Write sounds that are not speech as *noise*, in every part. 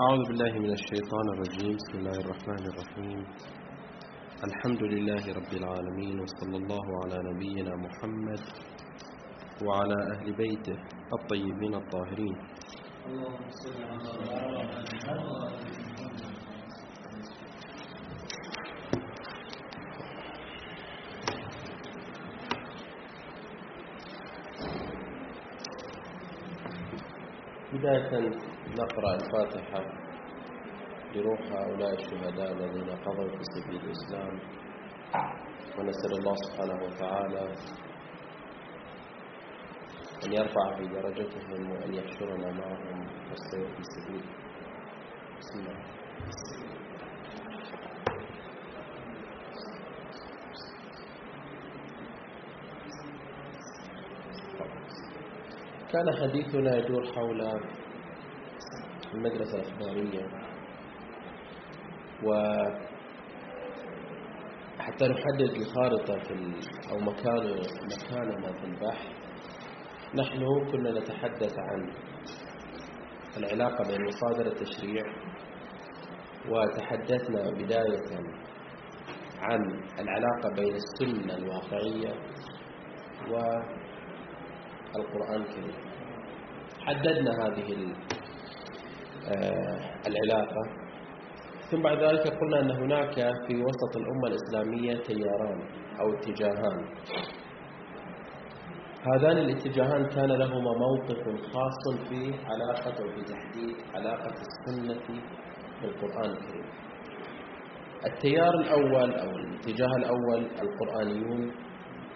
أعوذ بالله من الشيطان الرجيم. بسم الله الرحمن الرحيم. الحمد لله رب العالمين وصلى الله على نبينا محمد وعلى أهل بيته الطيبين الطاهرين. بداية نقرأ الفاتحة لروح هؤلاء الشهداء الذين قضوا في سبيل الإسلام. ونسأل الله سبحانه وتعالى أن يرفع في درجتهم وأن يحشرنا معهم والسير في سبيل بسم الله كان حديثنا يدور حول المدرسة الأخبارية. وحتى نحدد الخارطة في ال... أو مكان مكاننا في البحث. نحن كنا نتحدث عن العلاقة بين مصادر التشريع وتحدثنا بداية عن العلاقة بين السنة الواقعية والقرآن الكريم. حددنا هذه العلاقة. ثم بعد ذلك قلنا أن هناك في وسط الأمة الإسلامية تياران أو اتجاهان. هذان الاتجاهان كان لهما موقف خاص في علاقة وفي تحديد علاقة السنة بالقرآن الكريم. التيار الأول أو الاتجاه الأول القرآنيون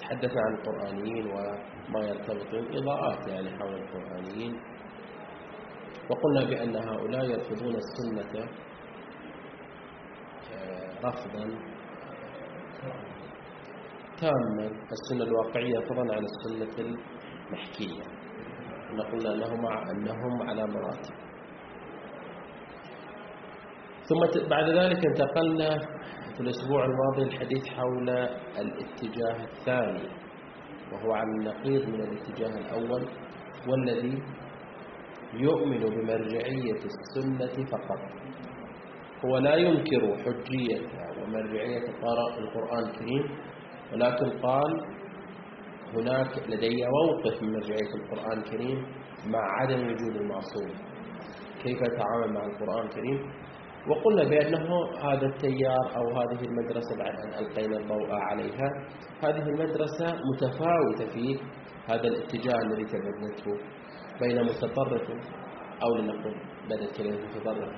تحدثنا عن القرآنيين وما يرتبط إضاءات يعني حول القرآنيين. وقلنا بأن هؤلاء يرفضون السنة رفضا تاما. السنة الواقعية فضلا عن السنة المحكية. قلنا أنهم, أنهم على مراتب. ثم بعد ذلك انتقلنا في الأسبوع الماضي الحديث حول الاتجاه الثاني وهو على النقيض من الاتجاه الأول والذي يؤمن بمرجعية السنة فقط. هو لا ينكر حجية ومرجعية القرآن الكريم ولكن قال هناك لدي موقف من مرجعية القرآن الكريم مع عدم وجود المعصوم. كيف يتعامل مع القرآن الكريم؟ وقلنا بأنه هذا التيار أو هذه المدرسة بعد أن ألقينا الضوء عليها هذه المدرسة متفاوتة في هذا الاتجاه الذي تبنته. بين متطرف أو لنقل بدأت كلمة متطرف.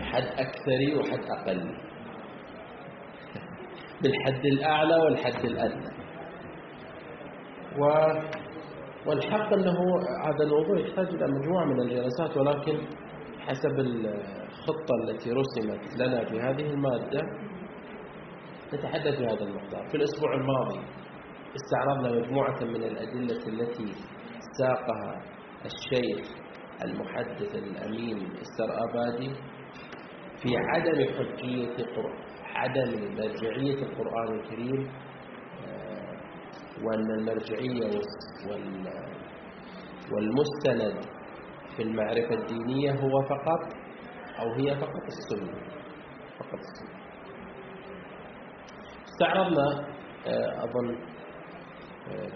حد أكثري وحد أقل. *laughs* بالحد الأعلى والحد الأدنى. و والحق أنه هذا الموضوع يحتاج إلى مجموعة من الجلسات ولكن حسب الخطة التي رسمت لنا في هذه المادة نتحدث في هذا المقدار. في الأسبوع الماضي استعرضنا مجموعة من الأدلة التي ساقها الشيخ المحدث الأمين استر آبادي في عدم حجية عدم مرجعية القرآن الكريم وأن المرجعية والمستند في المعرفة الدينية هو فقط أو هي فقط السنة فقط السنة. استعرضنا أظن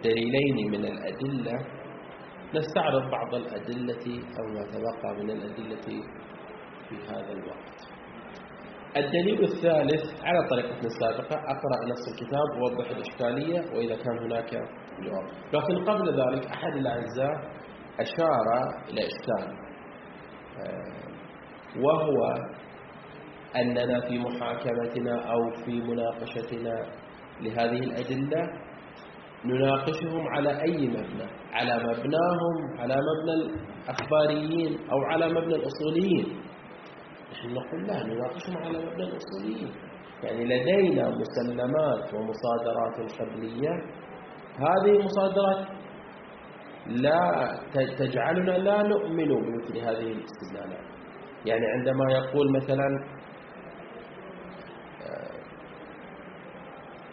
دليلين من الأدلة نستعرض بعض الأدلة أو ما تبقى من الأدلة في هذا الوقت. الدليل الثالث على طريقتنا السابقة أقرأ نص الكتاب ووضح الإشكالية وإذا كان هناك جواب. لكن قبل ذلك أحد الأعزاء أشار إلى إشكال وهو أننا في محاكمتنا أو في مناقشتنا لهذه الأدلة نناقشهم على أي مبنى؟ على مبناهم على مبنى الأخباريين أو على مبنى الأصوليين. نحن نقول لا نناقشهم على مبنى الأصوليين. يعني لدينا مسلمات ومصادرات قبلية هذه المصادرات لا تجعلنا لا نؤمن بمثل هذه الاستدلالات. يعني عندما يقول مثلا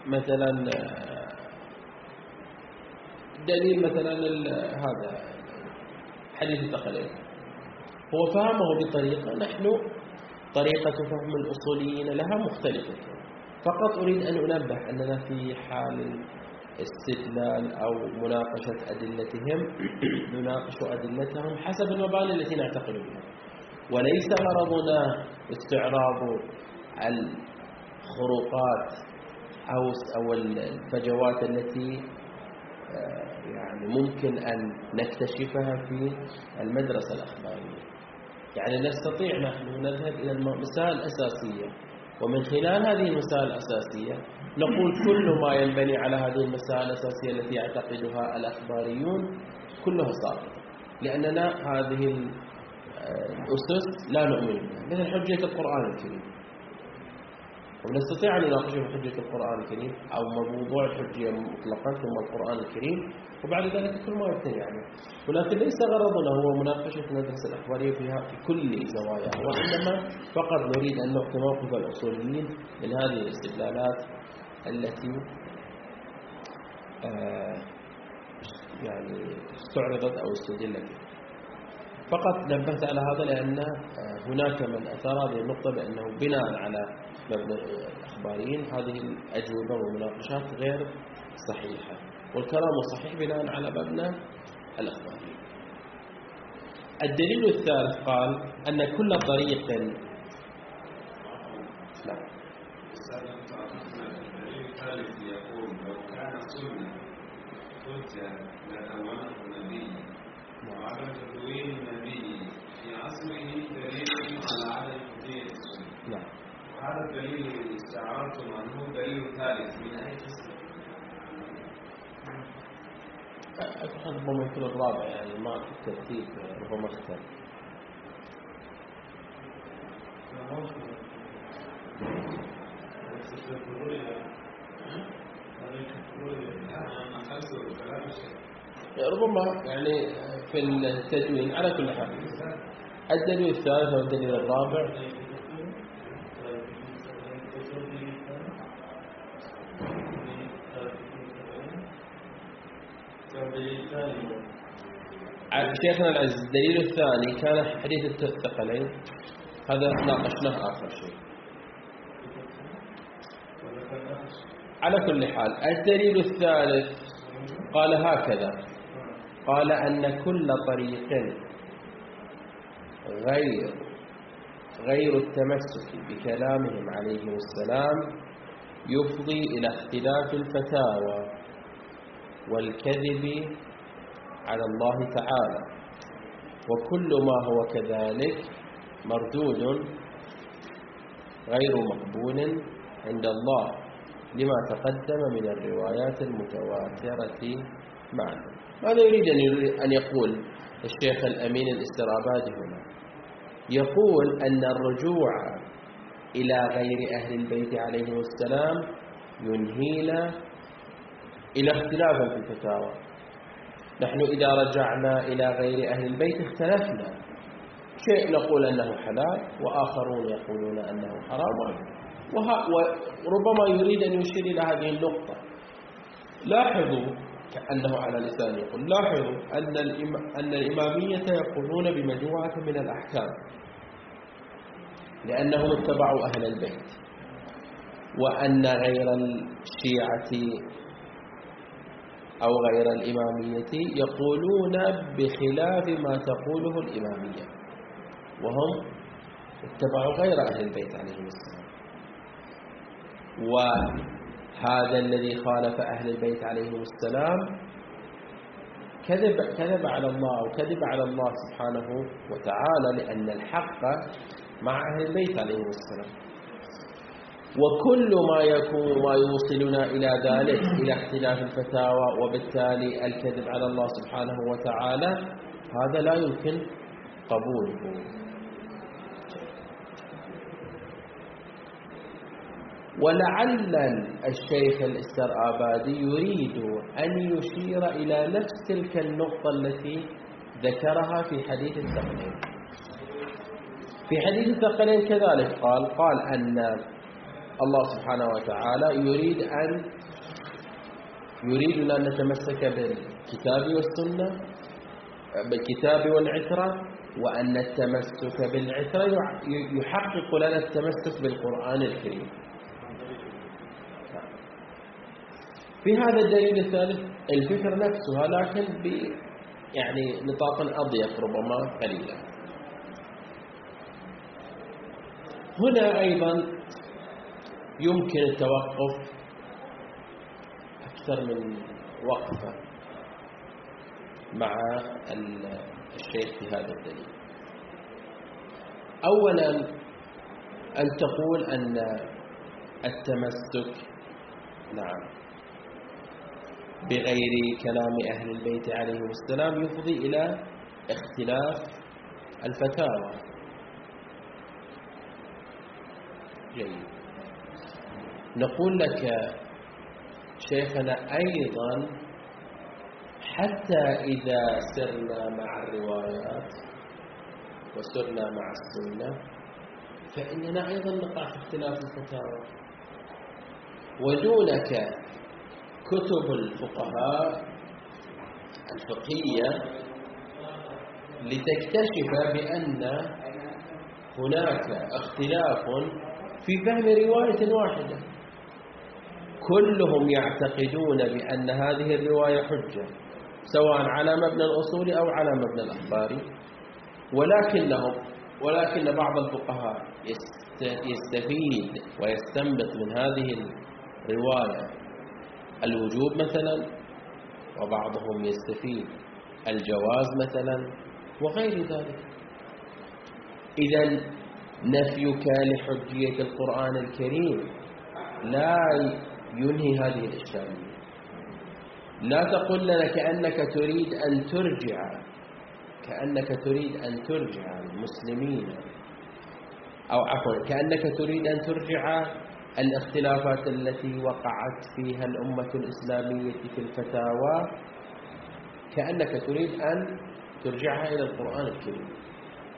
مثلا دليل مثلا هذا حديث الثقلين هو فهمه بطريقة نحن طريقة فهم الأصوليين لها مختلفة. فقط أريد أن أنبه أننا في حال استدلال أو مناقشة أدلتهم *coughs* نناقش أدلتهم حسب المباني التي نعتقد بها. وليس غرضنا استعراض الخروقات أو الفجوات التي يعني ممكن أن نكتشفها في المدرسة الأخبارية. يعني نستطيع نحن نذهب إلى المسائل الأساسية ومن خلال هذه المسائل الأساسية نقول كل ما ينبني على هذه المسائل الأساسية التي يعتقدها الأخباريون كلها صار لأننا هذه الأسس لا نؤمن بها. مثل حجية القرآن الكريم. ونستطيع أن نناقشه بحجة القرآن الكريم أو موضوع الحجية مطلقا ثم القرآن الكريم وبعد ذلك كل ما يبتني عليه ولكن ليس غرضنا هو مناقشة المدرسة الأخبارية فيها في كل زواياها وإنما فقط نريد أن نعطي موقف الأصوليين من هذه الاستدلالات التي آه يعني استعرضت أو استدلت. فقط نبهت على هذا لأن آه، هناك من أثار هذه النقطة بأنه بناء على الأخباريين. هذه الأجوبة والمناقشات غير صحيحة والكلام صحيح بناء على مبنى الأخباريين. الدليل الثالث قال أن كل طريق نعم. الدليل الثالث يقول لو كان سنة حجة لدونه النبي وعدم تدوين النبي في عصره دليل على عدم حجية السنة نعم وهذا الدليل الذي استعرضتم عنه دليل ثالث من أي قسم؟ ربما يكون الرابع يعني ما في الترتيب ربما اختلف ربما يعني في التدوين على كل حال. الدليل الثالث والدليل الرابع. شيخنا العزيز الدليل الثاني كان حديث الثقلين. هذا ناقشناه آخر شيء. على كل حال الدليل الثالث قال هكذا. قال أن كل طريق غير غير التمسك بكلامهم عليهم السلام يفضي إلى اختلاف الفتاوى. والكذب على الله تعالى. وكل ما هو كذلك مردود غير مقبول عند الله لما تقدم من الروايات المتواترة معنا. ماذا يريد أن يقول الشيخ الأمين الاسترابادي هنا؟ يقول أن الرجوع إلى غير أهل البيت عليهم السلام ينهينا إلى اختلاف في الفتاوى. نحن إذا رجعنا إلى غير أهل البيت اختلفنا. شيء نقول أنه حلال وآخرون يقولون أنه حرام. وربما يريد أن يشير إلى هذه النقطة. لاحظوا كأنه على لسان يقول لاحظوا أن, أن الإمامية يقولون بمجموعة من الأحكام. لأنهم اتبعوا أهل البيت. وأن غير الشيعة أو غير الإمامية يقولون بخلاف ما تقوله الإمامية. وهم اتبعوا غير أهل البيت عليهم السلام. وهذا الذي خالف أهل البيت عليهم السلام كذب, كذب على الله أو كذب على الله سبحانه وتعالى لأن الحق مع أهل البيت عليهم السلام. وكل ما يكون ما يوصلنا إلى ذلك إلى اختلاف الفتاوى وبالتالي الكذب على الله سبحانه وتعالى هذا لا يمكن قبوله ولعل الشيخ الاسترآبادي يريد أن يشير إلى نفس تلك النقطة التي ذكرها في حديث الثقلين. في حديث الثقلين كذلك قال قال أن الله سبحانه وتعالى يريد أن يريد أن نتمسك بالكتاب والسنة بالكتاب والعترة وأن التمسك بالعترة يحقق لنا التمسك بالقرآن الكريم. في هذا الدليل الثالث الفكر نفسها لكن ب يعني نطاق أضيق ربما قليلا. هنا أيضا يمكن التوقف أكثر من وقفة مع الشيخ في هذا الدليل. أولا أن تقول أن التمسك نعم بغير كلام أهل البيت عليهم السلام يفضي إلى اختلاف الفتاوى. جيد. نقول لك شيخنا أيضا حتى إذا سرنا مع الروايات وسرنا مع السنة فإننا أيضا نقع في اختلاف الفتاوى. ودونك كتب الفقهاء الفقهية لتكتشف بأن هناك اختلاف في فهم رواية واحدة. كلهم يعتقدون بأن هذه الرواية حجة سواء على مبنى الأصول أو على مبنى الأخبار. ولكنهم ولكن بعض الفقهاء يستفيد ويستنبط من هذه الرواية الوجوب مثلا وبعضهم يستفيد الجواز مثلا وغير ذلك. إذا نفيك لحجية القرآن الكريم لا ينهي هذه الإشكالية لا تقل لنا كأنك تريد أن ترجع كأنك تريد أن ترجع المسلمين. أو عفوا كأنك تريد أن ترجع الاختلافات التي وقعت فيها الأمة الإسلامية في الفتاوى. كأنك تريد أن ترجعها إلى القرآن الكريم.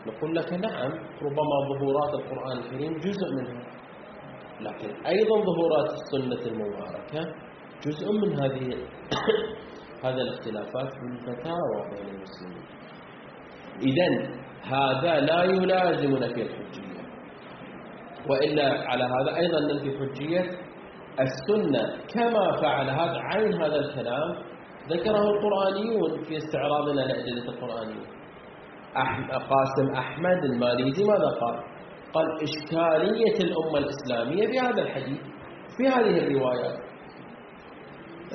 نقول لك نعم ربما ظهورات القرآن الكريم جزء منها. لكن أيضا ظهورات السنة المباركة جزء من هذه *coughs* هذا الاختلافات في الفتاوى بين المسلمين. إذا هذا لا يلازمنا في الحجية. وإلا على هذا أيضا ننفي حجية. السنة كما فعل هذا عين هذا الكلام ذكره القرآنيون في استعراضنا لأدلة القرآنيين قاسم أحمد الماليزي ماذا قال؟ قال إشكالية الأمة الإسلامية في هذا الحديث في هذه الروايات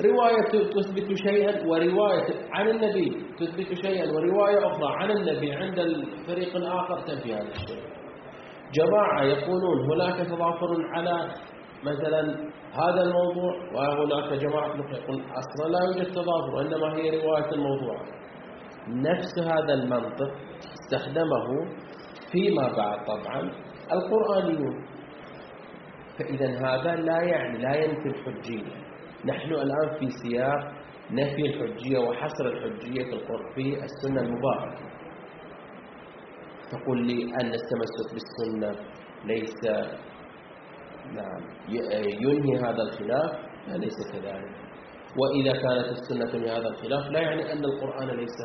رواية تثبت شيئا ورواية عن النبي تثبت شيئا ورواية أخرى عن النبي عند الفريق الآخر تنفي هذا الشيء. جماعة يقولون هناك تضافر على مثلا هذا الموضوع وهناك جماعة يقول أصلا لا يوجد تضافر وإنما هي رواية الموضوع. نفس هذا المنطق استخدمه فيما بعد طبعا القرآنيون. فإذا هذا لا يعني لا ينفي الحجية. نحن الآن في سياق نفي الحجية وحصر الحجية في السنة المباركة. تقول لي أن التمسك بالسنة ليس نعم ينهي هذا الخلاف؟ لا ليس كذلك. وإذا كانت السنة تنهي هذا الخلاف لا يعني أن القرآن ليس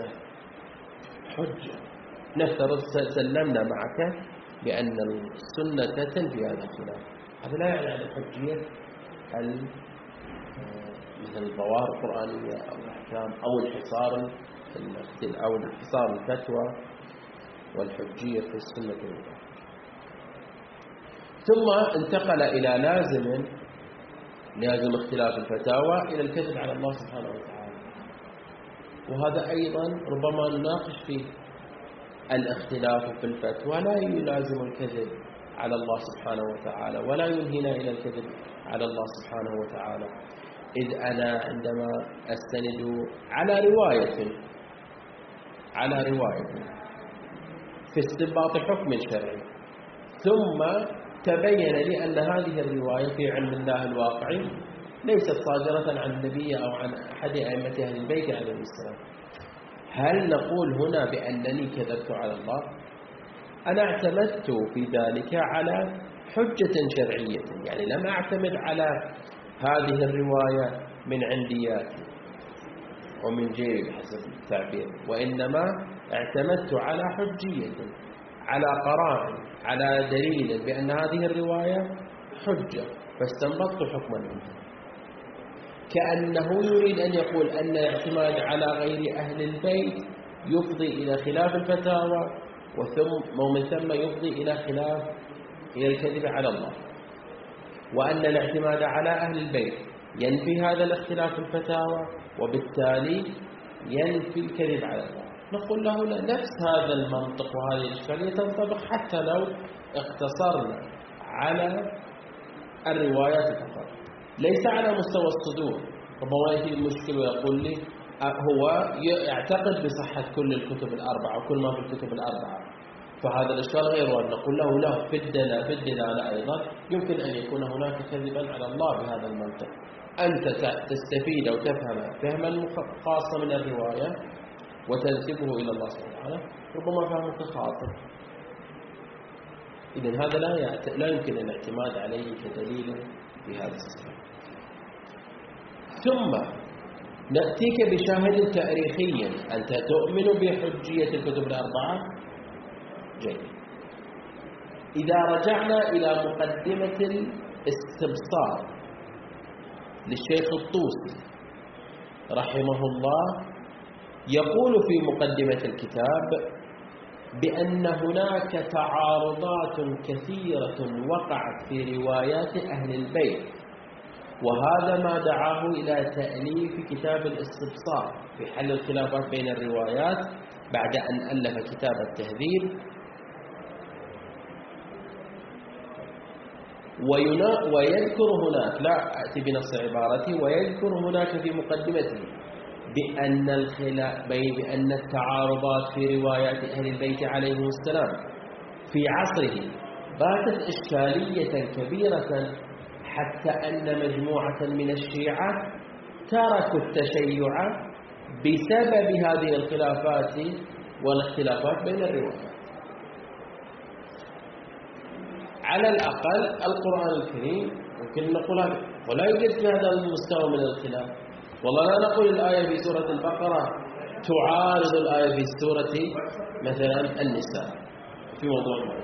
حجة. نفترض سلمنا معك بأن السنة تنفي هذا الخلاف. هذا لا يعني أن الحجية مثل الظواهر القرآنية أو الأحكام أو الحصار أو الحصار الفتوى والحجية في السنة المباركة ثم انتقل إلى لازم لازم اختلاف الفتاوى إلى الكذب على الله سبحانه وتعالى. وهذا أيضا ربما نناقش فيه الاختلاف في الفتوى لا يلازم الكذب على الله سبحانه وتعالى ولا ينهينا إلى الكذب على الله سبحانه وتعالى. إذ أنا عندما أستند على رواية على رواية في استنباط حكم شرعي ثم تبين لي أن هذه الرواية في علم الله الواقعي ليست صادرة عن النبي أو عن أحد أئمة أهل البيت عليه السلام. هل نقول هنا بأنني كذبت على الله؟ أنا اعتمدت في ذلك على حجة شرعية يعني لم أعتمد على هذه الرواية من عندياتي ومن جيبي حسب التعبير وإنما اعتمدت على حجية على قرائن على دليل بأن هذه الرواية حجة فاستنبطت حكما منها. كأنه يريد أن يقول أن الاعتماد على غير أهل البيت يفضي إلى خلاف الفتاوى وثم ومن ثم يفضي إلى خلاف إلى الكذب على الله. وأن الاعتماد على أهل البيت ينفي هذا الاختلاف الفتاوى وبالتالي ينفي الكذب على الله. نقول له لا نفس هذا المنطق وهذه الإشكالية تنطبق حتى لو اقتصرنا على الروايات فقط. ليس على مستوى الصدور. ربما يأتي المشكل ويقول لي هو يعتقد بصحة كل الكتب الأربعة وكل ما في الكتب الأربعة. فهذا الإشكال غير وأن نقول له لا في الدلالة في الدلالة أيضا. يمكن أن يكون هناك كذبا على الله بهذا المنطق. أنت تستفيد أو تفهم فهما خاصا من الرواية وتنسبه إلى الله سبحانه وتعالى ربما فهمك خاطئ. إذا هذا لا لا يمكن الاعتماد عليه كدليل في هذا السبب. ثم نأتيك بشاهد تاريخي. أنت تؤمن بحجية الكتب الأربعة؟ جيد. إذا رجعنا إلى مقدمة الاستبصار للشيخ الطوسي رحمه الله يقول في مقدمة الكتاب بأن هناك تعارضات كثيرة وقعت في روايات أهل البيت. وهذا ما دعاه إلى تأليف كتاب الاستبصار في حل الخلافات بين الروايات بعد أن ألف كتاب التهذيب. ويذكر هناك لا أتي بنص عبارتي ويذكر هناك في مقدمته بأن الخلاف بأن التعارضات في روايات أهل البيت عليهم السلام في عصره باتت إشكالية كبيرة حتى أن مجموعة من الشيعة تركوا التشيع بسبب هذه الخلافات والاختلافات بين الروايات على الأقل القرآن الكريم ممكن نقول ولا يوجد في هذا المستوى من الخلاف. والله لا نقول الآية في سورة البقرة تعارض الآية في سورة مثلا النساء في موضوع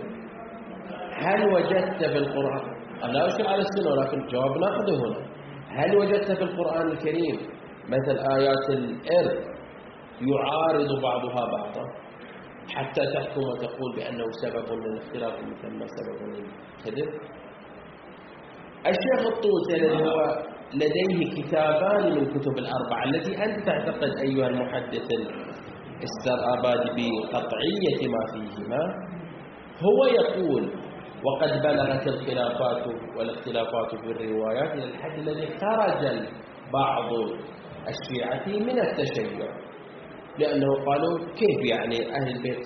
هل وجدت في القرآن لا أشكل على السنة ولكن جواب ناخذه هنا. هل وجدت في القرآن الكريم مثل آيات الإرث يعارض بعضها بعضا؟ حتى تحكم وتقول بأنه سبب للاختلاف ثم سبب للكذب؟ الشيخ الطوسي الذي هو لديه كتابان من كتب الأربعة التي أنت تعتقد أيها المحدث السراباد بقطعية ما فيهما هو يقول وقد بلغت الخلافات والاختلافات في الروايات إلى الحد الذي خرج بعض الشيعة من التشيع. لأنه قالوا كيف يعني أهل البيت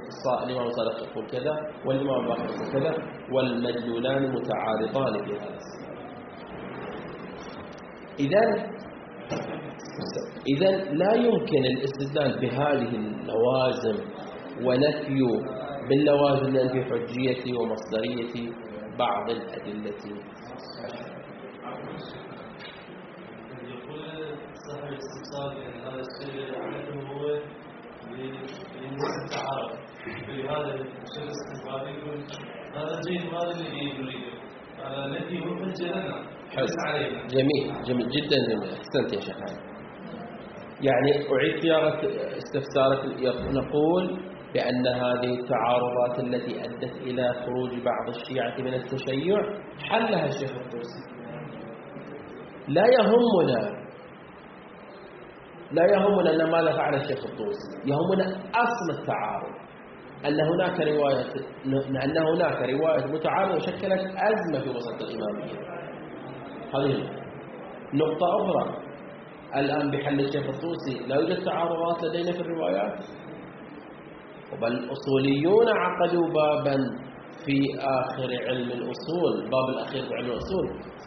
الإمام صادق يقول كذا والإمام يقول كذا والمدلولان متعارضان في هذا إذا إذا لا يمكن الاستدلال بهذه اللوازم ونفي باللوازم ننفي حجية ومصدرية بعض الأدلة. يقول يعني هذا الشيء هو فلهذا يقول هذا الذي حلو. جميل جميل جدا جميل. أحسنت يا شيخ. يعني أعيد صياغة استفسارك. نقول بأن هذه التعارضات التي أدت إلى خروج بعض الشيعة من التشيع حلها الشيخ الطوسي. لا يهمنا لا يهمنا أن ماذا فعل الشيخ الطوسي. يهمنا أصل التعارض. أن هناك رواية أن هناك رواية متعارضة شكلت أزمة في وسط الإمامية. هذه نقطة أخرى. الآن بحل الشيخ الطوسي لا يوجد تعارضات لدينا في الروايات؟ بل الأصوليون عقدوا بابا في آخر علم الأصول باب الأخير في علم الأصول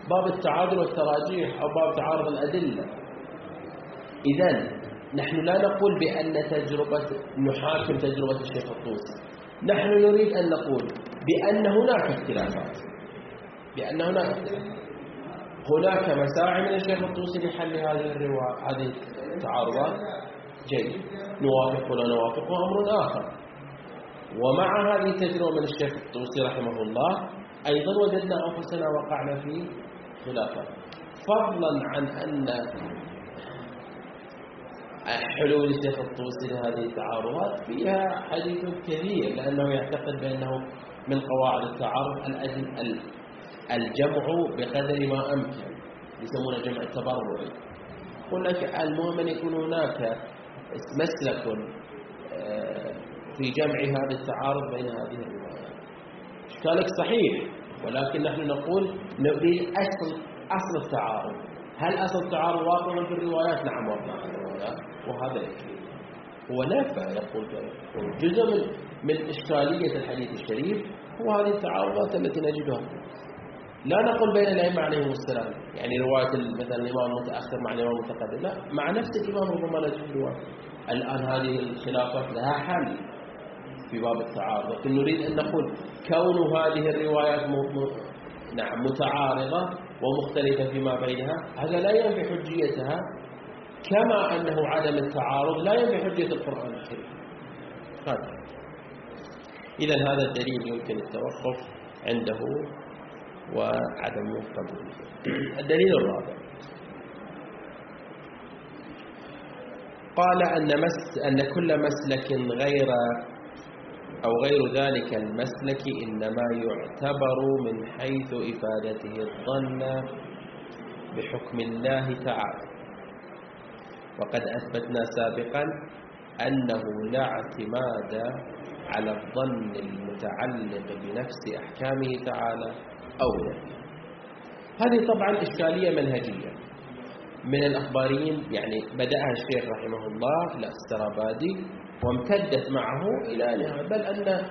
باب التعادل والتراجيح أو باب تعارض الأدلة. إذا نحن لا نقول بأن تجربة نحاكم تجربة الشيخ الطوسي. نحن نريد أن نقول بأن هناك اختلافات. بأن هناك اختلافات. هناك مساعي من الشيخ الطوسي لحل هذه الرواية هذه التعارضات. جيد. نوافق ولا نوافق أمر آخر. ومع هذه التجربة من الشيخ الطوسي رحمه الله. أيضا وجدنا أنفسنا وقعنا في خلافات فضلا عن أن حلول الشيخ الطوسي لهذه التعارضات فيها حديث كثير لأنه يعتقد بأنه من قواعد التعارض الجمع بقدر ما أمكن. يسمونه جمع التبرعي يقول لك المهم أن يكون هناك مسلك آه، في جمع هذا التعارض بين هذه الروايات. إشكالك صحيح ولكن نحن نقول نريد أصل أصل التعارض. هل أصل التعارض واقع في الروايات؟ نعم واقع في الروايات وهذا يكفي. هو نافع يقول جزء من من إشكالية الحديث الشريف هو هذه التعارضات التي نجدها. لا نقول بين الأئمة عليهم السلام. يعني رواية مثلا الإمام المتأخر مع الإمام المتقدم. لا مع نفس الإمام ربما نجد رواية الآن هذه الخلافات لها حل في باب التعارض. لكن نريد أن نقول كون هذه الروايات نعم متعارضة ومختلفة فيما بينها هذا لا ينفي حجيتها كما أنه عدم التعارض لا ينفي حجية القرآن الكريم. هذا. إذا هذا الدليل يمكن التوقف عنده. وعدم قبوله الدليل الرابع. قال أن, مس أن كل مسلك غير أو غير ذلك المسلك إنما يعتبر من حيث إفادته الظن بحكم الله تعالى. وقد أثبتنا سابقا أنه لا اعتماد على الظن المتعلق بنفس أحكامه تعالى. أو. نفيه هذه طبعا إشكالية منهجية. من الأخباريين يعني بدأها الشيخ رحمه الله لا السرابادي وامتدت معه إلى نهاية. بل أن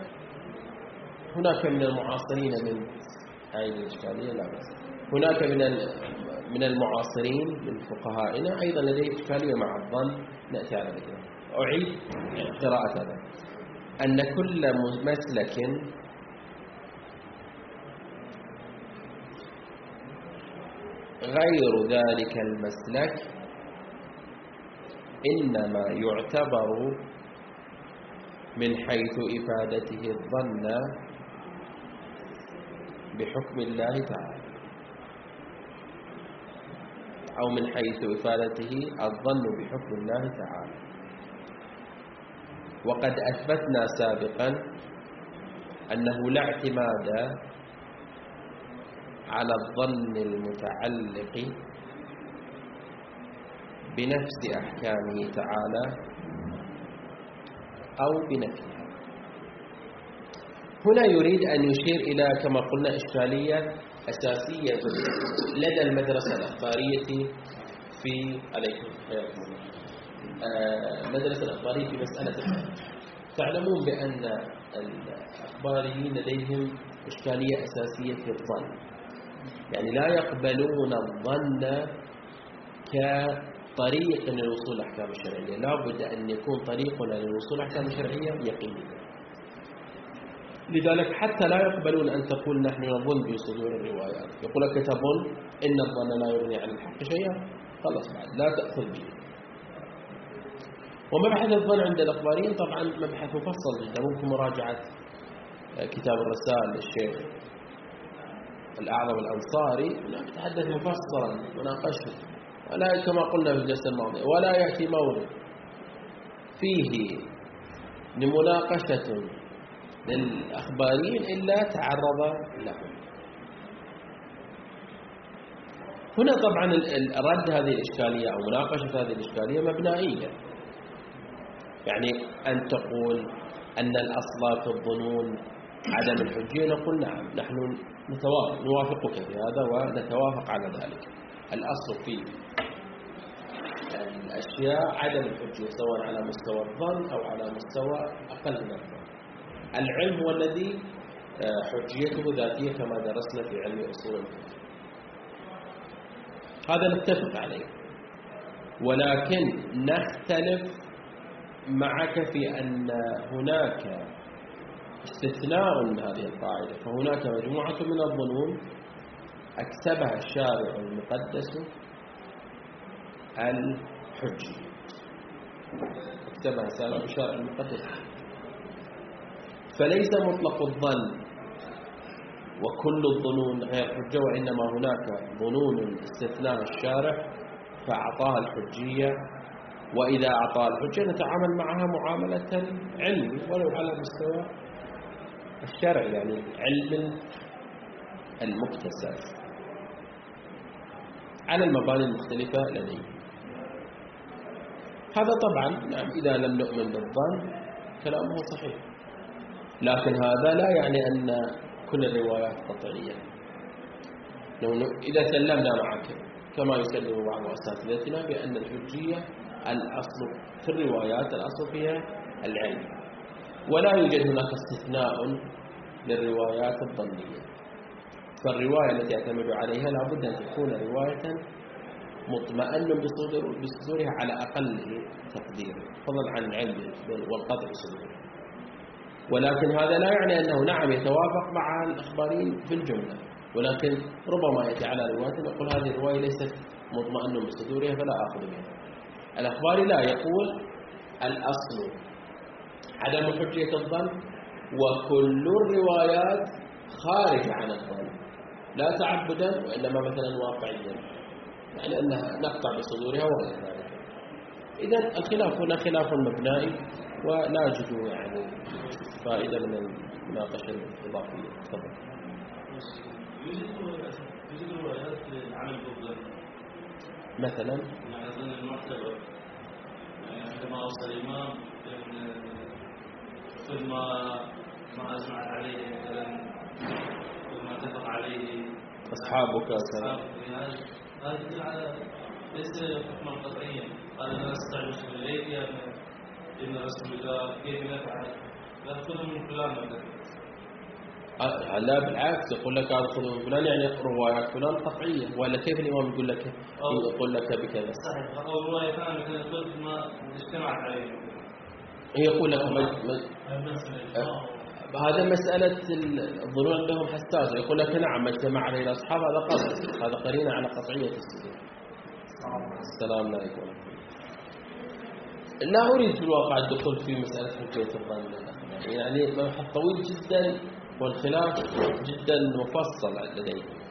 هناك من المعاصرين من هذه الإشكالية لا بس هناك من من المعاصرين من فقهائنا أيضا لديه إشكالية مع الظن. نأتي على ذلك أعيد قراءة هذا. أن كل مسلك غير ذلك المسلك إنما يعتبر من حيث إفادته الظن بحكم الله تعالى أو من حيث إفادته الظن بحكم الله تعالى. وقد أثبتنا سابقا أنه لا اعتماد على الظن المتعلق بنفس أحكامه تعالى أو بنفسها. هنا يريد أن يشير إلى كما قلنا إشكالية أساسية لدى المدرسة الأخبارية في عليكم حياكم الله المدرسة الأخبارية في مسألة تعلمون بأن الأخباريين لديهم إشكالية أساسية في الظن. يعني لا يقبلون الظن كطريق للوصول للأحكام الشرعية. لا بد أن يكون طريقنا للوصول للأحكام الشرعية يقيني لذلك حتى لا يقبلون أن تقول نحن نظن بصدور الروايات. يقول لك تظن إن الظن لا يغني عن الحق شيئا. خلاص بعد لا تأخذ به. ومبحث الظن عند الأخباريين طبعا مبحث مفصل جدا. ممكن مراجعة كتاب الرسائل للشيخ. الأعظم الأنصاري نتحدث مفصلا مناقشة. ولا كما قلنا في الجلسة الماضية ولا يأتي مورد فيه لمناقشة للأخباريين إلا تعرض له. هنا طبعا رد هذه الإشكالية أو مناقشة هذه الإشكالية مبنائية. يعني أن تقول أن الأصل في الظنون عدم الحجية نقول نعم نحن نوافقك في هذا ونتوافق على ذلك. الأصل في الأشياء عدم الحجية سواء على مستوى الظن أو على مستوى أقل من الظن. العلم هو الذي آه، حجيته ذاتية كما درسنا في علم أصول الفقه. هذا نتفق عليه. ولكن نختلف معك في أن هناك استثناء من هذه القاعدة. فهناك مجموعة من الظنون أكتبها الشارع المقدس الحجية كتبها سابقا شارع المقدس. فليس مطلق الظن وكل الظنون غير حجة وإنما هناك ظنون استثناء الشارع فأعطاها الحجية. وإذا أعطاها الحجة نتعامل معها معاملة علم ولو على مستوى الشرع يعني علم المكتسب. على المباني المختلفة لديه هذا طبعا نعم إذا لم نؤمن بالظن كلامه صحيح. لكن هذا لا يعني أن كل الروايات قطعية. إذا سلمنا معك كما يسلم بعض أساتذتنا بأن الحجية الأصل في الروايات الأصل فيها العلم. ولا يوجد هناك استثناء للروايات الظنية فالرواية التي يعتمد عليها لابد أن تكون رواية مطمئن بصدور بصدورها على أقل تقدير. فضلا عن العلم والقطع بصدورها. ولكن هذا لا يعني أنه نعم يتوافق مع الأخباريين في الجملة. ولكن ربما يأتي على رواية يقول هذه الرواية ليست مطمئن بصدورها فلا أخذ بها. الأخباري لا يقول الأصل عدم حجية الظن وكل الروايات خارجة عن الظن لا تعبدا وإنما مثلا واقعيا يعني أنها نقطع بصدورها وغير ذلك. إذا الخلاف هنا خلاف مبنائي ولا أجد يعني فائدة من المناقشة الإضافية. تفضل. يوجد للعمل مثلا يعني المعتبر أوصى الإمام كل ما ما أجمع عليه مثلا كل ما اتفق عليه. يعني هذا ليس حكما قطعيا قال أنا أستطيع الوصول إليك يا ابن رسول الله كيف نفعل لا تأخذه من فلان مثلا. أه، لا بالعكس يقول لك هذا خذ من فلان يعني روايات فلان قطعية. ولا كيف الإمام يقول لك؟ يقول لك بكذا. صحيح. أو رواية ثانية مثلا ما اجتمعت عليه. يقول لك هذا مسألة الظنون عندهم حساسة. يقول لك نعم ما اجتمع عليه الأصحاب هذا قطع هذا قرينة على قطعية السجود السلام عليكم. لا أريد في الواقع الدخول في مسألة حجية الظن. يعني مبحث طويل جدا والخلاف جدا مفصل لديهم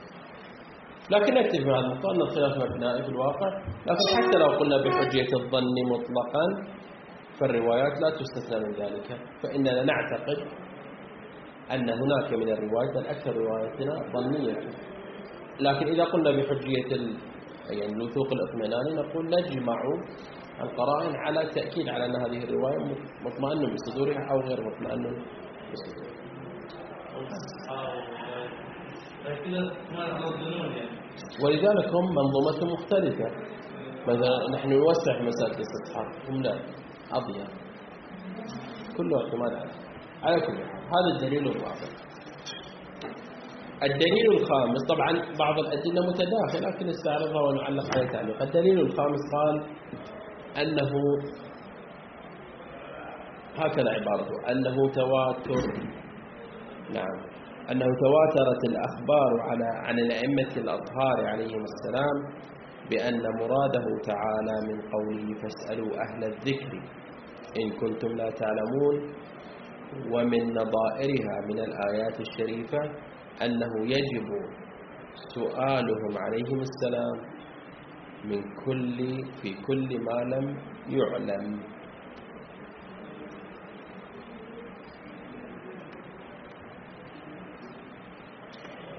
لكن نكتفي بهذا النقطة أن الخلاف مبنائي في الواقع. لكن حتى لو قلنا بحجية الظن مطلقا فالروايات لا تستثنى من ذلك فإننا نعتقد أن هناك من الروايات الأكثر روايتنا ظنية لكن إذا قلنا بحجية يعني الوثوق الإطمئناني نقول نجمع القرائن على تأكيد على أن هذه الرواية مطمئن بصدورها أو غير مطمئن بصدورها. ولذلك هم منظومة مختلفة. مثلا نحن نوسع مسألة الاستطحاب هم لا. أضيق كله اعتماد على على كل هذا الدليل الرابع الدليل الخامس طبعا بعض الأدلة متداخلة لكن نستعرضها ونعلق عليها تعليق الدليل الخامس قال أنه هكذا عبارته أنه تواتر. نعم. أنه تواترت الأخبار على عن الأئمة الأطهار عليهم السلام بأن مراده تعالى من قوله فاسألوا أهل الذكر. إن كنتم لا تعلمون ومن نظائرها من الآيات الشريفة أنه يجب سؤالهم عليهم السلام من كل في كل ما لم يعلم.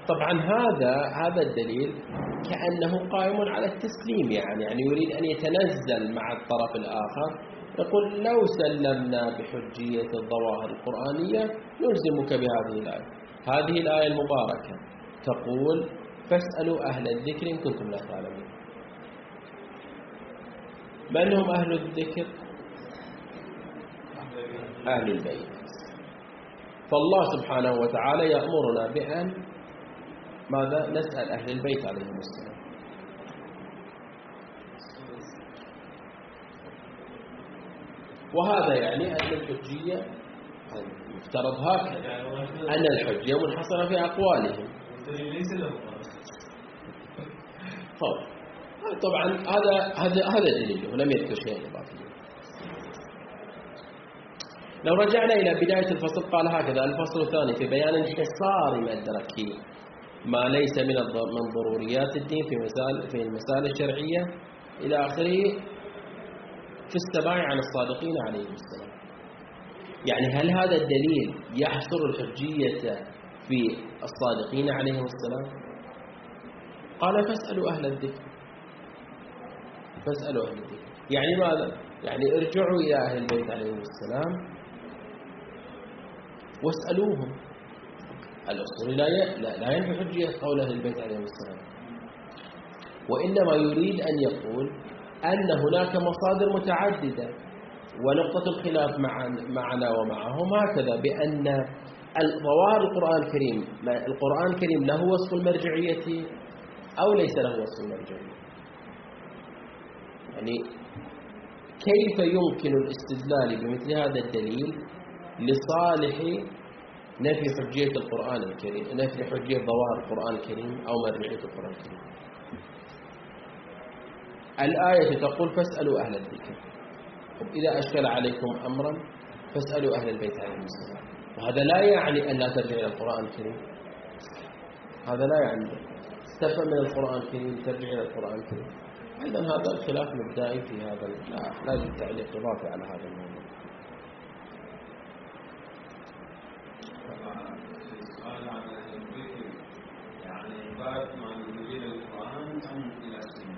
طبعا هذا هذا الدليل كأنه قائم على التسليم يعني يعني يريد أن يتنزل مع الطرف الآخر. يقول لو سلمنا بحجية الظواهر القرآنية نلزمك بهذه الآية. هذه الآية المباركة. تقول فاسألوا أهل الذكر إن كنتم لا تعلمون. من هم أهل الذكر؟ أهل البيت. فالله سبحانه وتعالى يأمرنا بأن ماذا؟ نسأل أهل البيت عليهم السلام. وهذا يعني أن الحجية المفترض هكذا أن الحجية منحصرة في أقوالهم. ليس له طبعا هذا هذا هذا دليله لم يذكر شيء إضافي لو رجعنا إلى بداية الفصل قال هكذا الفصل الثاني في بيان انحصار مدرك ما ليس من من ضروريات الدين في مسائل في المسائل الشرعية إلى آخره. في السماع عن الصادقين عليهم السلام. يعني هل هذا الدليل يحصر الحجية في الصادقين عليهم السلام؟ قال فاسألوا أهل الذكر. فاسألوا أهل الذكر. يعني ماذا؟ يعني ارجعوا إلى أهل البيت عليهم السلام واسألوهم. الأصول لا ي- لا لا ينفي حجية قول أهل البيت عليهم السلام. وإنما يريد أن يقول أن هناك مصادر متعددة ونقطة الخلاف مع معنا ومعهم هكذا بأن ظواهر القرآن الكريم القرآن الكريم له وصف المرجعية أو ليس له وصف المرجعية؟ يعني كيف يمكن الاستدلال بمثل هذا الدليل لصالح نفي حجية القرآن الكريم نفي حجية ظواهر القرآن الكريم أو مرجعية القرآن الكريم؟ الآية تقول فاسألوا أهل الذكر. إذا أشكل عليكم أمرا فاسألوا أهل البيت عليهم السلام. وهذا لا يعني أن لا ترجع إلى القرآن الكريم. هذا لا يعني. استفهم من القرآن الكريم ترجع إلى القرآن الكريم. أيضا هذا الخلاف مبدئي في هذا. لا لازم تعليق إضافي على هذا الموضوع. يعني عبارة عن نزول القرآن أم إلى السنة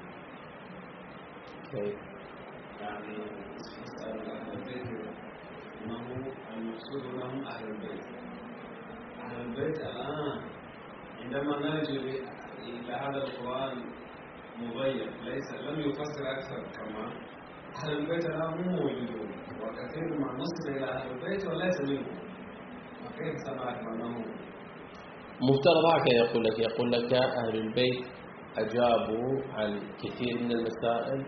يعني اسأل أهل الذكر أنه المقصود لهم أهل البيت أهل البيت الآن عندما نرجع إلى هذا القرآن مضيق ليس لم يفسر أكثر كما أهل البيت الآن مو موجودون وكثير ما نصب إلى أهل البيت وليس منهم وكيف سمعت أنه مفترض هكذا يقول لك يقول لك أهل البيت أجابوا عن كثير من المسائل.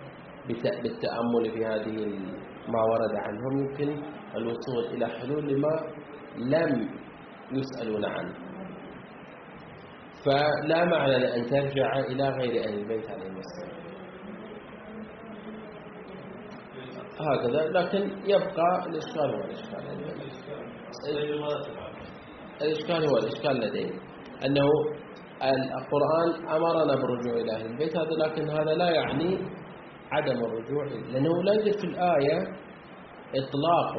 بالتأمل في هذه ما ورد عنهم يمكن الوصول إلى حلول لما لم يسألون عنه. فلا معنى لأن ترجع إلى غير أهل البيت عليهم السلام. هكذا لكن يبقى الإشكال هو الإشكال. الإشكال هو الإشكال لدينا أنه القرآن أمرنا بالرجوع إلى أهل البيت هذا لكن هذا لا يعني عدم الرجوع لأنه لا يوجد في الآية إطلاق.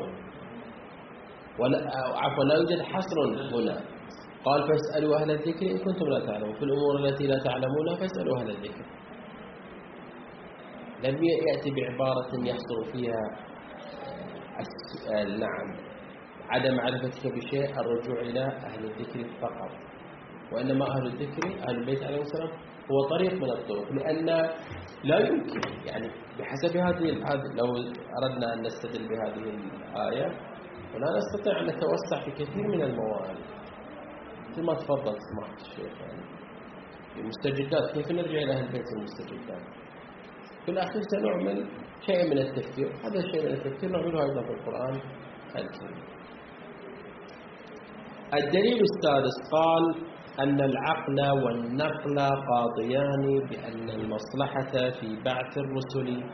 ولا عفوا لا يوجد حصر هنا. قال فاسألوا أهل الذكر إن كنتم لا تعلمون. في الأمور التي لا تعلمونها فاسألوا أهل الذكر. لم يأتي بعبارة يحصر فيها آه، نعم. عدم معرفتك بشيء الرجوع إلى أهل الذكر فقط. وإنما أهل الذكر أهل البيت عليه السلام هو طريق من الطرق لأن لا يمكن يعني بحسب هذه لو أردنا أن نستدل بهذه الآية فلا نستطيع أن نتوسع في كثير من الموارد. مثل ما تفضل سماحة الشيخ يعني المستجدات كيف نرجع إلى أهل البيت المستجدات؟ في الأخير سنعمل شيء من التفكير هذا الشيء من التفكير نعمله أيضا في القرآن الكريم. الدليل السادس قال أن العقل والنقل قاضيان بأن المصلحة في بعث الرسل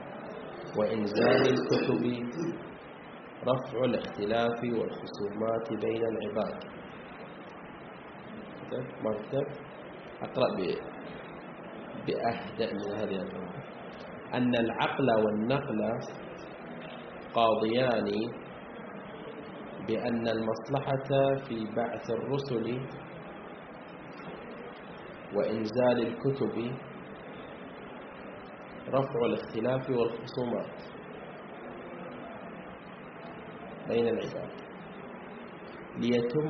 وإنزال الكتب رفع الاختلاف والخصومات بين العباد. كتب أقرأ بأهدأ من هذه الأمور أن العقل والنقل قاضيان بأن المصلحة في بعث الرسل وإنزال الكتب رفع الاختلاف والخصومات بين العباد. ليتم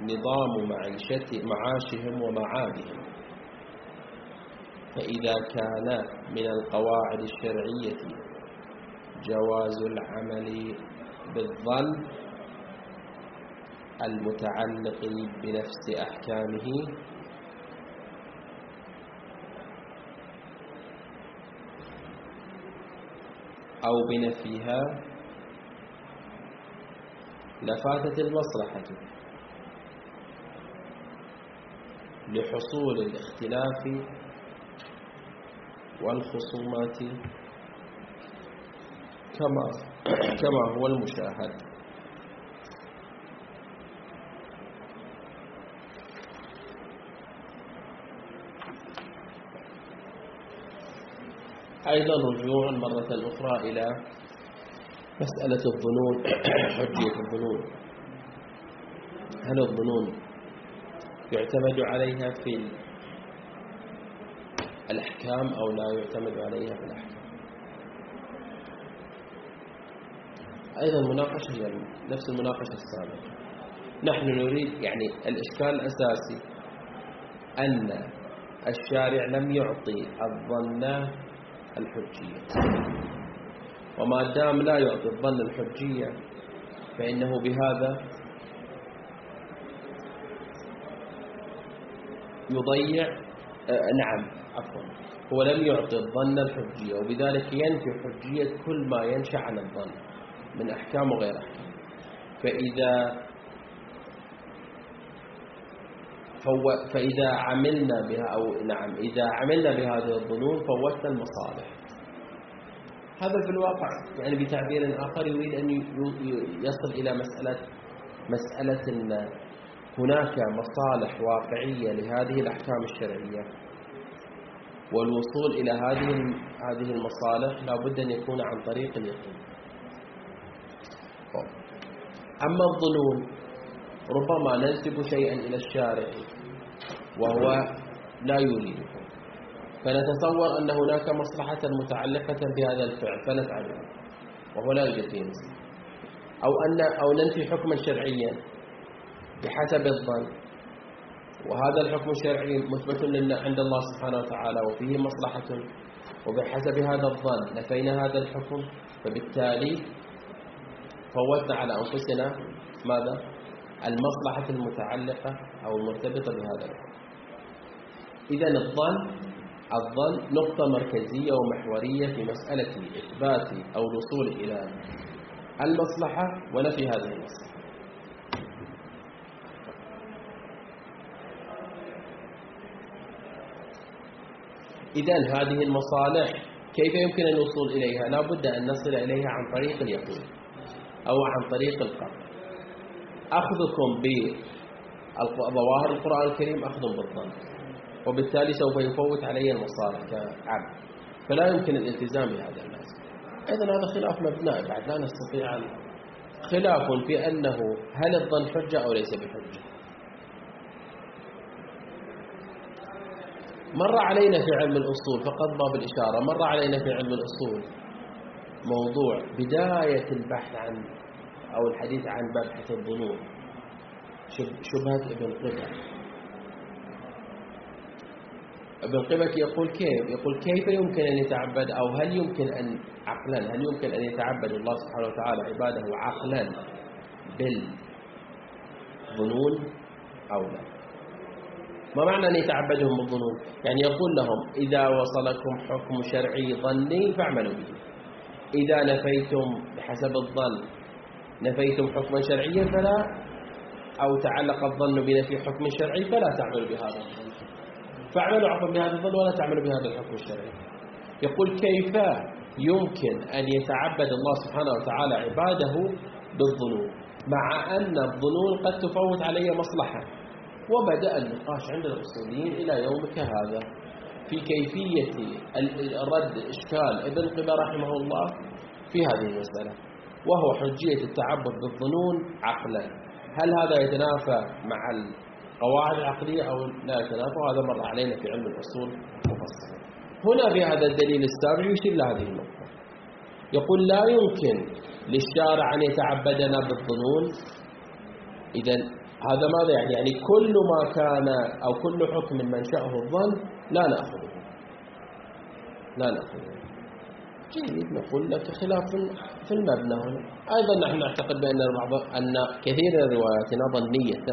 نظام معيشة معاشهم ومعادهم. فإذا كان من القواعد الشرعية جواز العمل بالظن المتعلق بنفس أحكامه أو بنفيها لفاتت المصلحة لحصول الاختلاف والخصومات كما كما هو المشاهد. أيضا رجوع مرة أخرى إلى مسألة الظنون *coughs* حجية الظنون. هل الظنون يعتمد عليها في الأحكام أو لا يعتمد عليها في الأحكام؟ أيضا مناقشة نفس المناقشة السابقة. نحن نريد يعني الإشكال الأساسي أن الشارع لم يعطي الظن الحجية. وما دام لا يعطي الظن الحجية فإنه بهذا يضيع آه نعم عفوا هو لم يعطي الظن الحجية وبذلك ينفي حجية كل ما ينشأ عن الظن من أحكام وغير أحكام فإذا فإذا عملنا بها أو نعم إذا عملنا بهذه الظنون فوتنا المصالح. هذا في الواقع يعني بتعبير آخر يريد أن يصل إلى مسألة مسألة أن هناك مصالح واقعية لهذه الأحكام الشرعية. والوصول إلى هذه هذه المصالح لا بد أن يكون عن طريق اليقين. أما الظنون ربما ننسب شيئا إلى الشارع وهو لا يريده فنتصور أن هناك مصلحة متعلقة بهذا الفعل فنفعله وهو لا يوجد فيه أو أن أو ننفي حكما شرعيا بحسب الظن. وهذا الحكم الشرعي مثبت لنا عند الله سبحانه وتعالى وفيه مصلحة. وبحسب هذا الظن نفينا هذا الحكم فبالتالي فوتنا على أنفسنا. ماذا؟ المصلحة المتعلقة أو المرتبطة بهذا الحكم إذا الظن الظن نقطة مركزية ومحورية في مسألة إثبات أو الوصول إلى المصلحة ونفي هذه المصلحة إذا هذه المصالح كيف يمكن الوصول إليها؟ لا بد أن نصل إليها عن طريق اليقين أو عن طريق القرب أخذكم بظواهر القرآن الكريم أخذ بالظن. وبالتالي سوف يفوت علي المصالح كعبد. فلا يمكن الالتزام بهذا الناس. أيضا هذا خلاف مبنى. بعد لا نستطيع أن خلاف في أنه هل الظن حجة أو ليس بحجة. مر علينا في علم الأصول فقط باب الإشارة. مر علينا في علم الأصول موضوع بداية البحث عن أو الحديث عن مبحث الظنون. شبهة ابن قبك ابن قبك يقول كيف؟ يقول كيف يمكن أن يتعبد أو هل يمكن أن عقلا هل يمكن أن يتعبد الله سبحانه وتعالى عباده عقلا بالظنون أو لا؟ ما معنى أن يتعبدهم بالظنون؟ يعني يقول لهم إذا وصلكم حكم شرعي ظني فاعملوا به. إذا نفيتم بحسب الظن نفيتم حكما شرعيا فلا أو تعلق الظن بنفي حكم شرعي فلا تعمل بهذا الظن. فاعملوا عفوا بهذا الظن ولا تعملوا بهذا الحكم الشرعي. يقول كيف يمكن أن يتعبد الله سبحانه وتعالى عباده بالظنون؟ مع أن الظنون قد تفوت علي مصلحة. وبدأ النقاش عند الأصوليين إلى يومك هذا. في كيفية رد إشكال ابن قبة رحمه الله في هذه المسألة. وهو حجية التعبد بالظنون عقلا. هل هذا يتنافى مع القواعد العقلية أو لا يتنافى؟ وهذا مر علينا في علم الأصول مفصلا. هنا في هذا الدليل السابع يشير لهذه النقطة. يقول لا يمكن للشارع أن يتعبدنا بالظنون. إذا هذا ماذا يعني؟ يعني كل ما كان أو كل حكم منشأه الظن لا نأخذه. لا نأخذه. جيد. نقول لك خلاف في المبنى. هنا أيضا نحن نعتقد بأن بعض أن كثير من الروايات ظنية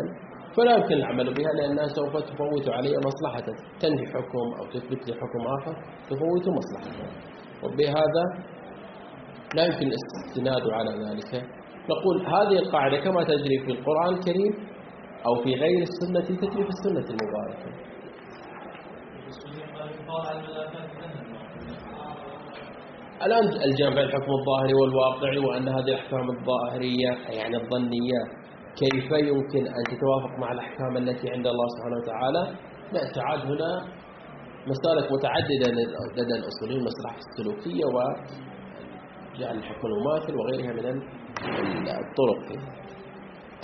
فلا يمكن العمل بها لأنها سوف تفوت علي مصلحة. تنهي حكم أو تثبت لي حكم آخر تفوت مصلحة. وبهذا لا يمكن الاستناد على ذلك. نقول هذه القاعدة كما تجري في القرآن الكريم أو في غير السنة تجري في السنة المباركة. الآن الجمع الحكم الظاهري والواقعي وأن هذه الأحكام الظاهرية يعني الظنية كيف يمكن أن تتوافق مع الأحكام التي عند الله سبحانه وتعالى؟ نأتي عاد هنا مسألك متعددة لدى الأصوليين المصلحة السلوكية وجعل الحكم المماثل وغيرها من الطرق.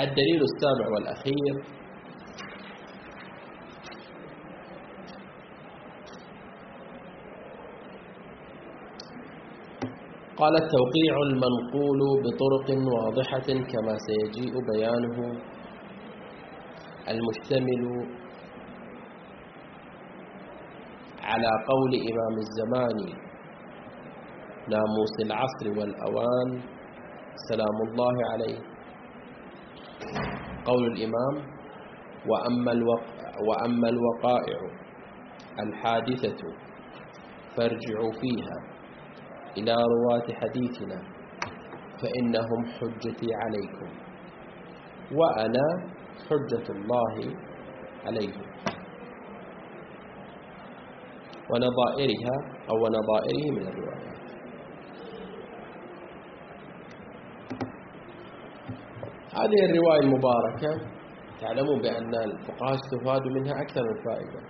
الدليل السابع والأخير قال التوقيع المنقول بطرق واضحة كما سيجيء بيانه المشتمل على قول إمام الزمان ناموس العصر والأوان سلام الله عليه. قول الإمام وأما, الوقع وأما الوقائع الحادثة فارجعوا فيها. إلى رواة حديثنا فإنهم حجتي عليكم وأنا حجة الله عليهم. ونظائرها أو نظائره من الروايات. هذه الرواية المباركة تعلمون بأن الفقهاء استفادوا منها أكثر من فائدة.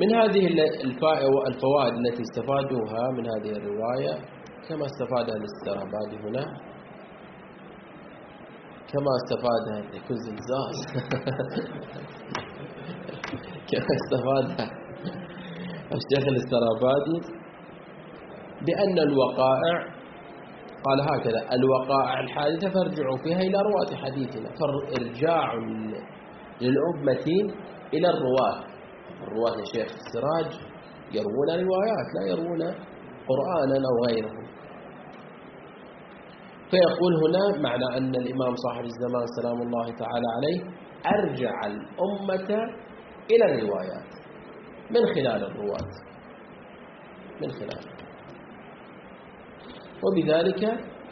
من هذه الفوائد التي استفادوها من هذه الرواية كما استفادها الاسترابادي هنا كما استفادها زلزال *laughs* كما استفادها الشيخ الاسترابادي بأن الوقائع قال هكذا الوقائع الحادثة فارجعوا فيها إلى رواة حديثنا فارجاع للأمة إلى الرواة. الرواة يا شيخ السراج يروون روايات لا يروون قرآنا أو غيره. فيقول هنا معنى أن الإمام صاحب الزمان سلام الله تعالى عليه أرجع الأمة إلى الروايات من خلال الرواة من خلال وبذلك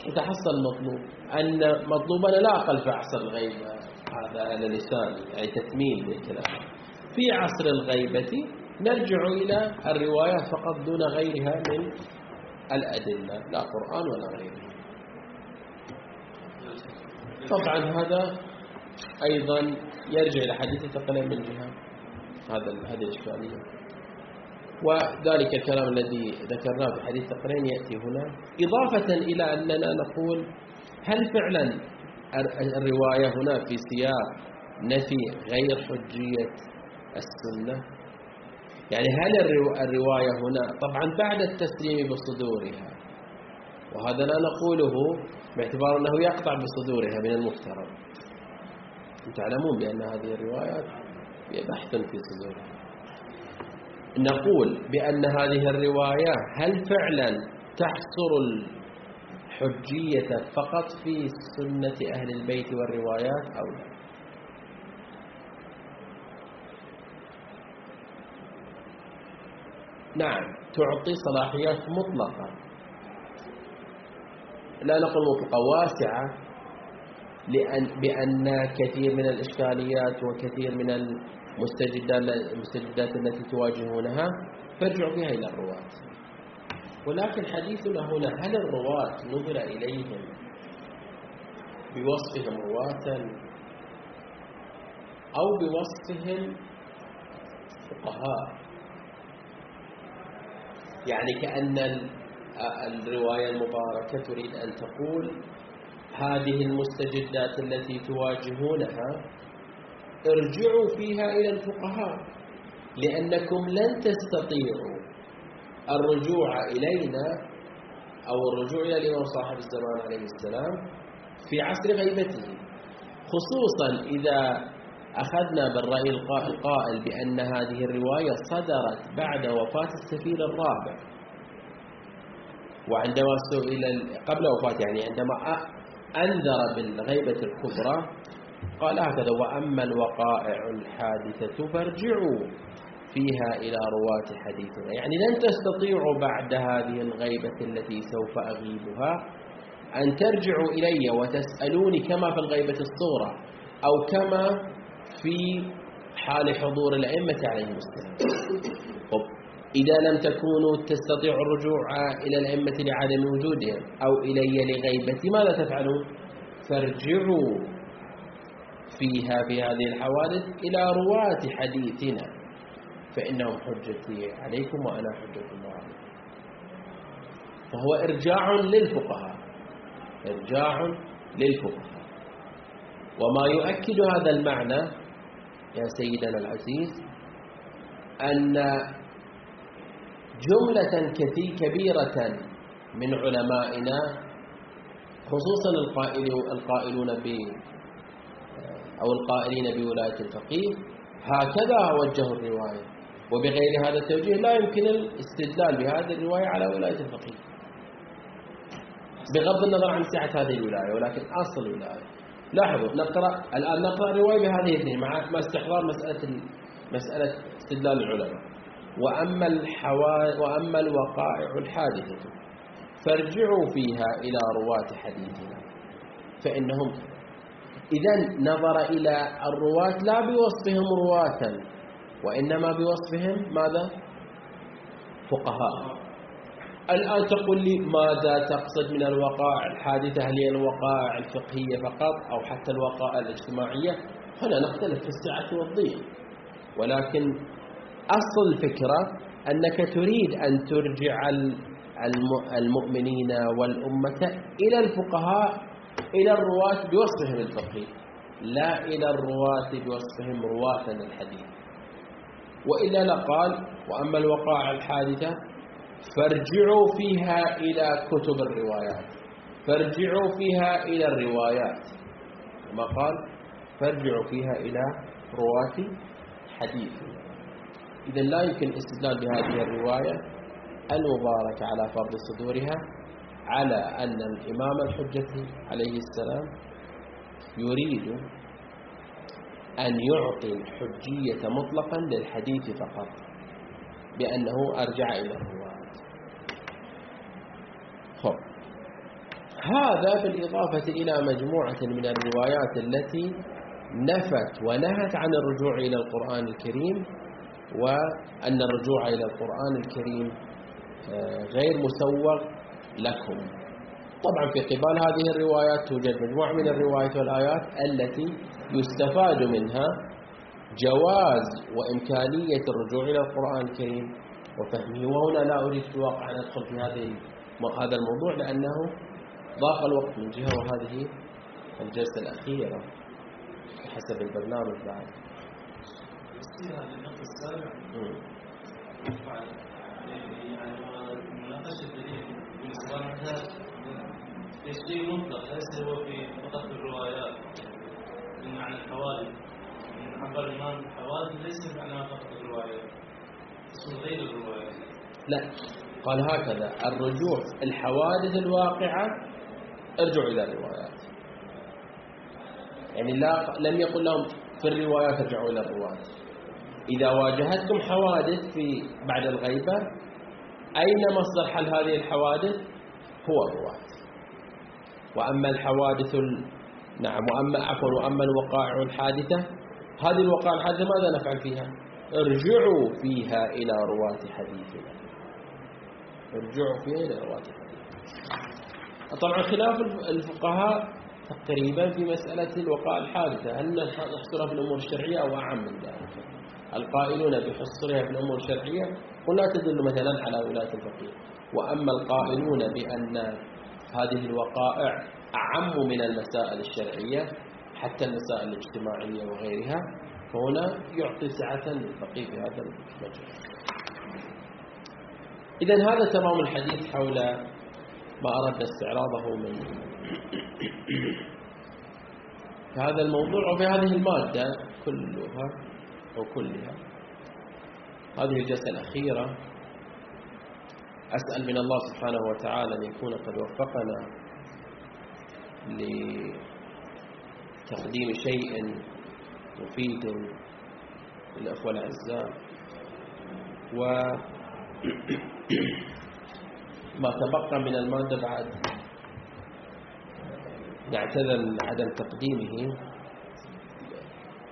يتحصل المطلوب أن مطلوبنا لا أقل في عصر الغيبة هذا على لسان يعني تتميم للكلام. في عصر الغيبة نرجع إلى الروايات فقط دون غيرها من الأدلة لا قرآن ولا غيره طبعا هذا أيضا يرجع إلى حديث الثقلين من جهة هذا هذه الإشكالية. وذلك الكلام الذي ذكرناه في حديث الثقلين يأتي هنا. إضافة إلى أننا نقول هل فعلا الرواية هنا في سياق نفي غير حجية السنة. يعني هل الرواية هنا؟ طبعا بعد التسليم بصدورها. وهذا لا نقوله باعتبار أنه يقطع بصدورها من المفترض تعلمون بأن هذه الروايات بحث في صدورها. نقول بأن هذه الرواية هل فعلا تحصر الحجية فقط في سنة أهل البيت والروايات أو لا؟ نعم تعطي صلاحيات مطلقة. لا نقول مطلقة واسعة لأن بأن كثير من الإشكاليات وكثير من المستجدات التي تواجهونها فارجعوا فيها إلى الرواة. ولكن حديثنا هنا هل الرواة نظر إليهم بوصفهم رواة؟ أو بوصفهم فقهاء؟ يعني كأن الرواية المباركة تريد أن تقول هذه المستجدات التي تواجهونها ارجعوا فيها إلى الفقهاء لأنكم لن تستطيعوا الرجوع إلينا أو الرجوع إلى الإمام صاحب الزمان عليه السلام في عصر غيبته خصوصا إذا أخذنا بالرأي القائل بأن هذه الرواية صدرت بعد وفاة السفير الرابع. وعندما سئل قبل وفاته يعني عندما أنذر بالغيبة الكبرى قال هكذا وأما الوقائع الحادثة فارجعوا فيها إلى رواة حديثنا يعني لن تستطيعوا بعد هذه الغيبة التي سوف أغيبها أن ترجعوا إلي وتسألوني كما في الغيبة الصغرى أو كما في حال حضور الأئمة عليهم السلام. إذا لم تكونوا تستطيعوا الرجوع إلى الأئمة لعدم وجودهم أو إلي لغيبتي ماذا تفعلون؟ فارجعوا فيها في هذه الحوادث إلى رواة حديثنا. فإنهم حجتي عليكم وأنا الله عليكم. فهو إرجاع للفقهاء. إرجاع للفقهاء. وما يؤكد هذا المعنى يا سيدنا العزيز أن جملة كثير كبيرة من علمائنا خصوصا القائلون ب أو القائلين بولاية الفقيه هكذا وجهوا الرواية. وبغير هذا التوجيه لا يمكن الاستدلال بهذه الرواية على ولاية الفقيه. بغض النظر عن سعة هذه الولاية ولكن أصل الولاية. لاحظوا نقرأ الآن نقرأ الرواية بهذه الاثنين مع استحضار مسألة مسألة استدلال العلماء. وأما الحوا وأما الوقائع الحادثة فارجعوا فيها إلى رواة حديثنا. فإنهم إذا نظر إلى الرواة لا بوصفهم رواة وإنما بوصفهم ماذا؟ فقهاء. الآن تقول لي ماذا تقصد من الوقائع الحادثة؟ هل هي الوقائع الفقهية فقط أو حتى الوقائع الاجتماعية؟ هنا نختلف في السعة والضيق. ولكن أصل الفكرة أنك تريد أن ترجع المؤمنين والأمة إلى الفقهاء إلى الرواة بوصفهم الفقهي لا إلى الرواة بوصفهم رواة الحديث. وإلا لقال وأما الوقائع الحادثة فارجعوا فيها إلى كتب الروايات. فارجعوا فيها إلى الروايات. كما قال فارجعوا فيها إلى رواة حديث إذا لا يمكن الاستدلال بهذه الرواية المباركة على فرض صدورها على أن الإمام الحجة عليه السلام يريد أن يعطي الحجية مطلقا للحديث فقط بأنه أرجع إلى الرواة خب هذا بالإضافة إلى مجموعة من الروايات التي نفت ونهت عن الرجوع إلى القرآن الكريم وأن الرجوع إلى القرآن الكريم آه، غير مسوغ لكم. طبعا في قبال هذه الروايات توجد مجموعة من الروايات والآيات التي يستفاد منها جواز وإمكانية الرجوع إلى القرآن الكريم. وفهمه وهنا لا أريد في الواقع أن أدخل في هذه هذا الموضوع لأنه ضاق الوقت من جهة وهذه الجلسة الأخيرة حسب البرنامج بعد. تشريع مطلق ليس هو في فقط في الروايات من الحوادث من عبر الإمام الحوادث ليس معنى فقط الروايات اسم غير الروايات لا. قال هكذا الرجوع الحوادث الواقعة. ارجعوا إلى الروايات. يعني لا لم يقل لهم في الروايات ارجعوا إلى الروايات. إذا واجهتكم حوادث في بعد الغيبة أين مصدر حل هذه الحوادث؟ هو الرواة وأما الحوادث نعم وأما عفوا وأما الوقائع الحادثة هذه الوقائع الحادثة ماذا نفعل فيها؟ ارجعوا فيها إلى رواة حديثنا. ارجعوا فيها إلى رواة طبعا خلاف الفقهاء تقريبا في مسألة الوقائع الحادثة. هل نحصرها في الأمور الشرعية أو أعم من ذلك؟ القائلون بحصرها في الأمور الشرعية ولا تدل مثلا على ولاية الفقيه. وأما القائلون بأن هذه الوقائع أعم من المسائل الشرعية حتى المسائل الاجتماعية وغيرها فهنا يعطي سعة للفقيه في هذا المجال. إذا هذا تمام الحديث حول ما أردنا استعراضه من هذا الموضوع وفي هذه المادة كلها أو كلها هذه الجلسة الأخيرة. أسأل من الله سبحانه وتعالى أن يكون قد وفقنا لتقديم شيء مفيد للأخوة الأعزاء. و *coughs* ما تبقى من المادة بعد. نعتذر عدم تقديمه.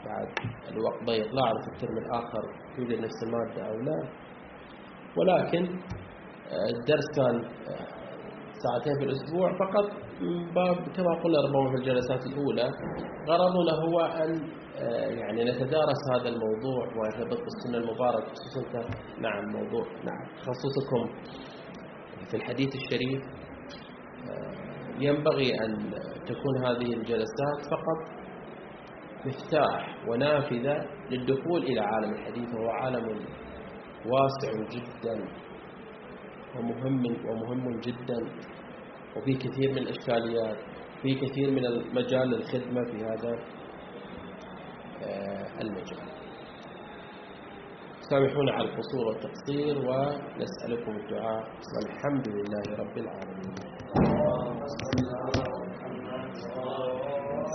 بعد الوقت ضيق. لا أعرف الترم الآخر يوجد نفس المادة أو لا. ولكن الدرس كان ساعتين في الأسبوع فقط. من باب كما قلنا ربما في الجلسات الأولى غرضنا هو أن آه، يعني نتدارس هذا الموضوع ويرتبط بالسنة المبارك خصوصا نعم موضوع نعم تخصصكم في الحديث الشريف. آه، ينبغي أن تكون هذه الجلسات فقط مفتاح ونافذة للدخول إلى عالم الحديث وهو عالم واسع جدا ومهم ومهم جدا. وفي كثير من الإشكاليات في كثير من المجال للخدمة في هذا آه، المجال. سامحونا على القصور والتقصير ونسألكم الدعاء والحمد لله رب العالمين.